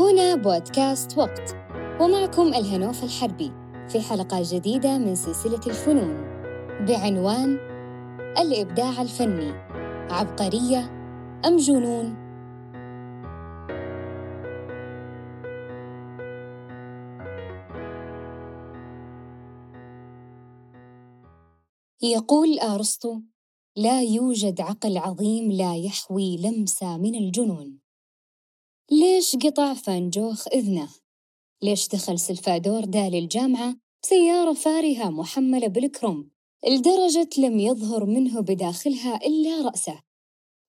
هنا بودكاست وقت. ومعكم الهنوف الحربي في حلقة جديدة من سلسلة الفنون. بعنوان الإبداع الفني. عبقرية أم جنون؟ يقول أرسطو لا يوجد عقل عظيم لا يحوي لمسة من الجنون. ليش قطع فانجوخ إذنه؟ ليش دخل سلفادور دا للجامعة بسيارة فارهة محملة بالكروم لدرجة لم يظهر منه بداخلها إلا رأسه؟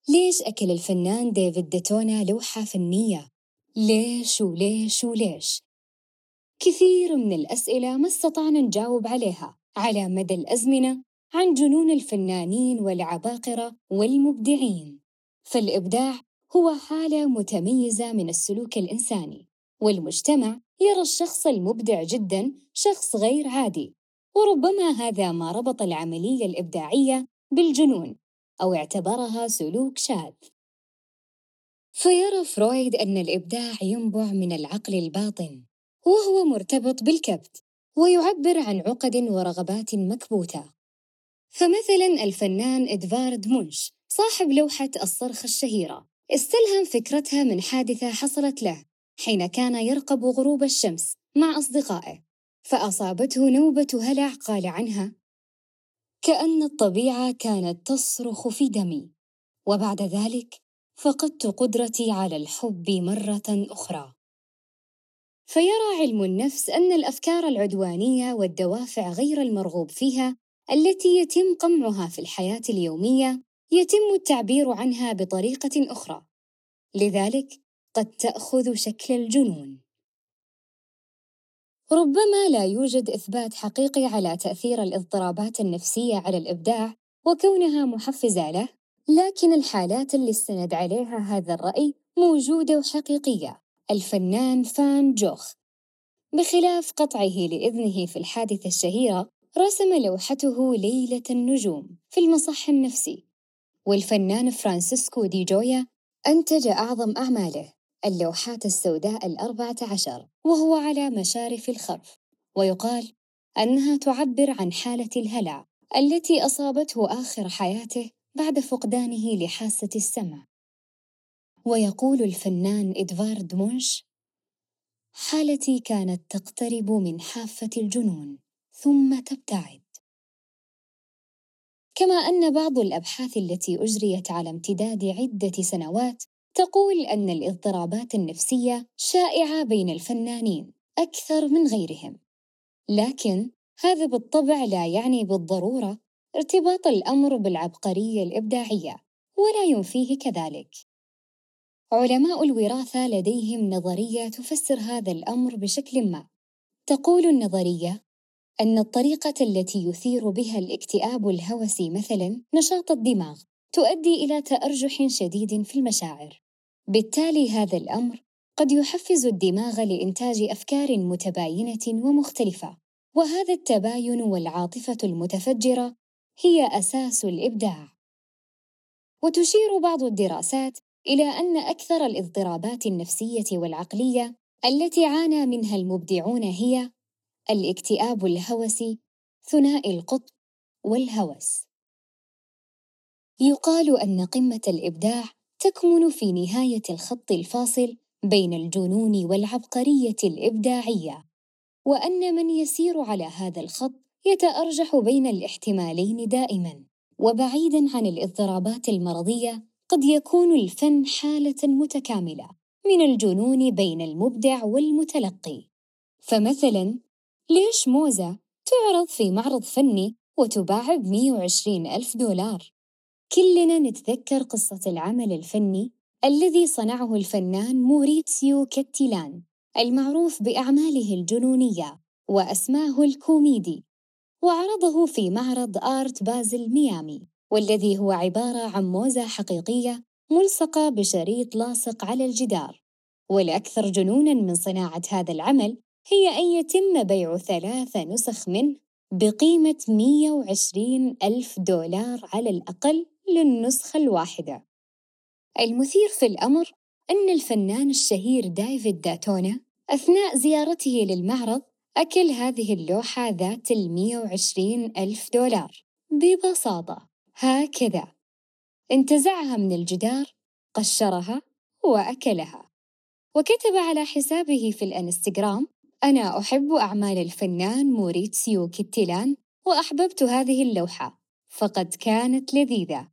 ليش أكل الفنان ديفيد ديتونا لوحة فنية؟ ليش وليش وليش؟ كثير من الأسئلة ما استطعنا نجاوب عليها على مدى الأزمنة عن جنون الفنانين والعباقرة والمبدعين فالإبداع هو حالة متميزة من السلوك الإنساني والمجتمع يرى الشخص المبدع جدا شخص غير عادي وربما هذا ما ربط العملية الإبداعية بالجنون أو اعتبرها سلوك شاذ. فيرى فرويد أن الإبداع ينبع من العقل الباطن وهو مرتبط بالكبت ويعبر عن عقد ورغبات مكبوتة. فمثلا الفنان إدفارد مونش صاحب لوحة الصرخة الشهيرة استلهم فكرتها من حادثة حصلت له حين كان يرقب غروب الشمس مع أصدقائه فأصابته نوبة هلع قال عنها كأن الطبيعة كانت تصرخ في دمي وبعد ذلك فقدت قدرتي على الحب مرة أخرى. فيرى علم النفس أن الأفكار العدوانية والدوافع غير المرغوب فيها التي يتم قمعها في الحياة اليومية يتم التعبير عنها بطريقة أخرى. لذلك قد تأخذ شكل الجنون. ربما لا يوجد إثبات حقيقي على تأثير الاضطرابات النفسية على الإبداع وكونها محفزة له لكن الحالات اللي استند عليها هذا الرأي موجودة وحقيقية. الفنان فان جوخ. بخلاف قطعه لإذنه في الحادثة الشهيرة رسم لوحته ليلة النجوم في المصح النفسي. والفنان فرانسيسكو دي جويا أنتج أعظم أعماله اللوحات السوداء الأربعة عشر وهو على مشارف الخرف. ويقال أنها تعبر عن حالة الهلع التي أصابته آخر حياته بعد فقدانه لحاسة السمع. ويقول الفنان إدوارد مونش حالتي كانت تقترب من حافة الجنون ثم تبتعد. كما أن بعض الأبحاث التي أجريت على امتداد عدة سنوات تقول أن الاضطرابات النفسية شائعة بين الفنانين أكثر من غيرهم. لكن هذا بالطبع لا يعني بالضرورة ارتباط الأمر بالعبقرية الإبداعية ولا ينفيه كذلك. علماء الوراثة لديهم نظرية تفسر هذا الأمر بشكل ما. تقول النظرية أن الطريقة التي يثير بها الاكتئاب الهوسي مثلاً نشاط الدماغ تؤدي إلى تأرجح شديد في المشاعر. بالتالي هذا الأمر قد يحفز الدماغ لإنتاج أفكار متباينة ومختلفة، وهذا التباين والعاطفة المتفجرة هي أساس الإبداع. وتشير بعض الدراسات إلى أن أكثر الاضطرابات النفسية والعقلية التي عانى منها المبدعون هي الاكتئاب الهوسي ثنائي القطب والهوس. يقال أن قمة الإبداع تكمن في نهاية الخط الفاصل بين الجنون والعبقرية الإبداعية وأن من يسير على هذا الخط يتأرجح بين الاحتمالين دائما. وبعيدا عن الاضطرابات المرضية قد يكون الفن حالة متكاملة من الجنون بين المبدع والمتلقي. فمثلا ليش موزة تعرض في معرض فني وتباع ب 120 ألف دولار؟ كلنا نتذكر قصة العمل الفني الذي صنعه الفنان موريتسيو كاتيلان المعروف بأعماله الجنونية وأسماه الكوميدي وعرضه في معرض آرت بازل ميامي والذي هو عبارة عن موزة حقيقية ملصقة بشريط لاصق على الجدار والأكثر جنوناً من صناعة هذا العمل هي أن يتم بيع ثلاث نسخ منه بقيمة 120 ألف دولار على الأقل للنسخة الواحدة. المثير في الأمر أن الفنان الشهير ديفيد داتونا أثناء زيارته للمعرض أكل هذه اللوحة ذات المية وعشرين ألف دولار. ببساطة هكذا. انتزعها من الجدار قشرها وأكلها. وكتب على حسابه في الإنستغرام أنا أحب أعمال الفنان موريتسيو كيتيلان وأحببت هذه اللوحة فقد كانت لذيذة.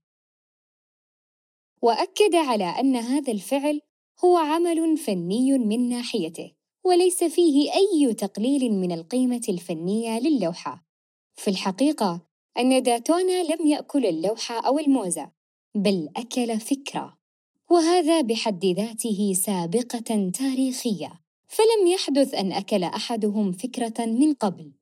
وأكد على أن هذا الفعل هو عمل فني من ناحيته وليس فيه أي تقليل من القيمة الفنية للوحة. في الحقيقة أن داتونا لم يأكل اللوحة أو الموزة بل أكل فكرة وهذا بحد ذاته سابقة تاريخية. فلم يحدث أن أكل أحدهم فكرة من قبل.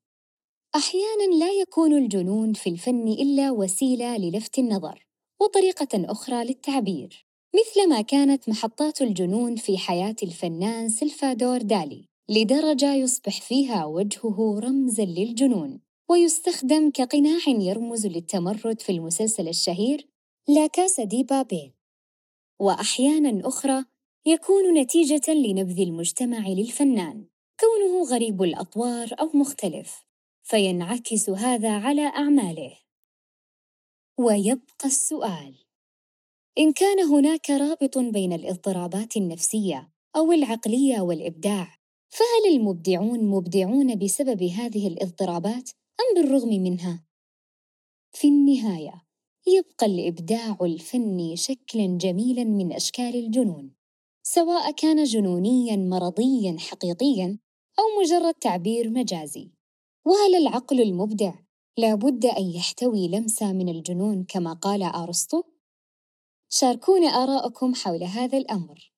أحياناً لا يكون الجنون في الفن إلا وسيلة للفت النظر وطريقة أخرى للتعبير مثلما كانت محطات الجنون في حياة الفنان سلفادور دالي لدرجة يصبح فيها وجهه رمزاً للجنون ويستخدم كقناع يرمز للتمرد في المسلسل الشهير لا كاسا دي بابيل وأحياناً أخرى يكون نتيجة لنبذ المجتمع للفنان. كونه غريب الأطوار أو مختلف فينعكس هذا على أعماله. ويبقى السؤال إن كان هناك رابط بين الاضطرابات النفسية أو العقلية والإبداع فهل المبدعون مبدعون بسبب هذه الاضطرابات أم بالرغم منها؟ في النهاية يبقى الإبداع الفني شكلاً جميلاً من أشكال الجنون. سواء كان جنونياً مرضياً حقيقياً أو مجرد تعبير مجازي وهل العقل المبدع لابد أن يحتوي لمسة من الجنون كما قال أرسطو؟ شاركونا آراءكم حول هذا الأمر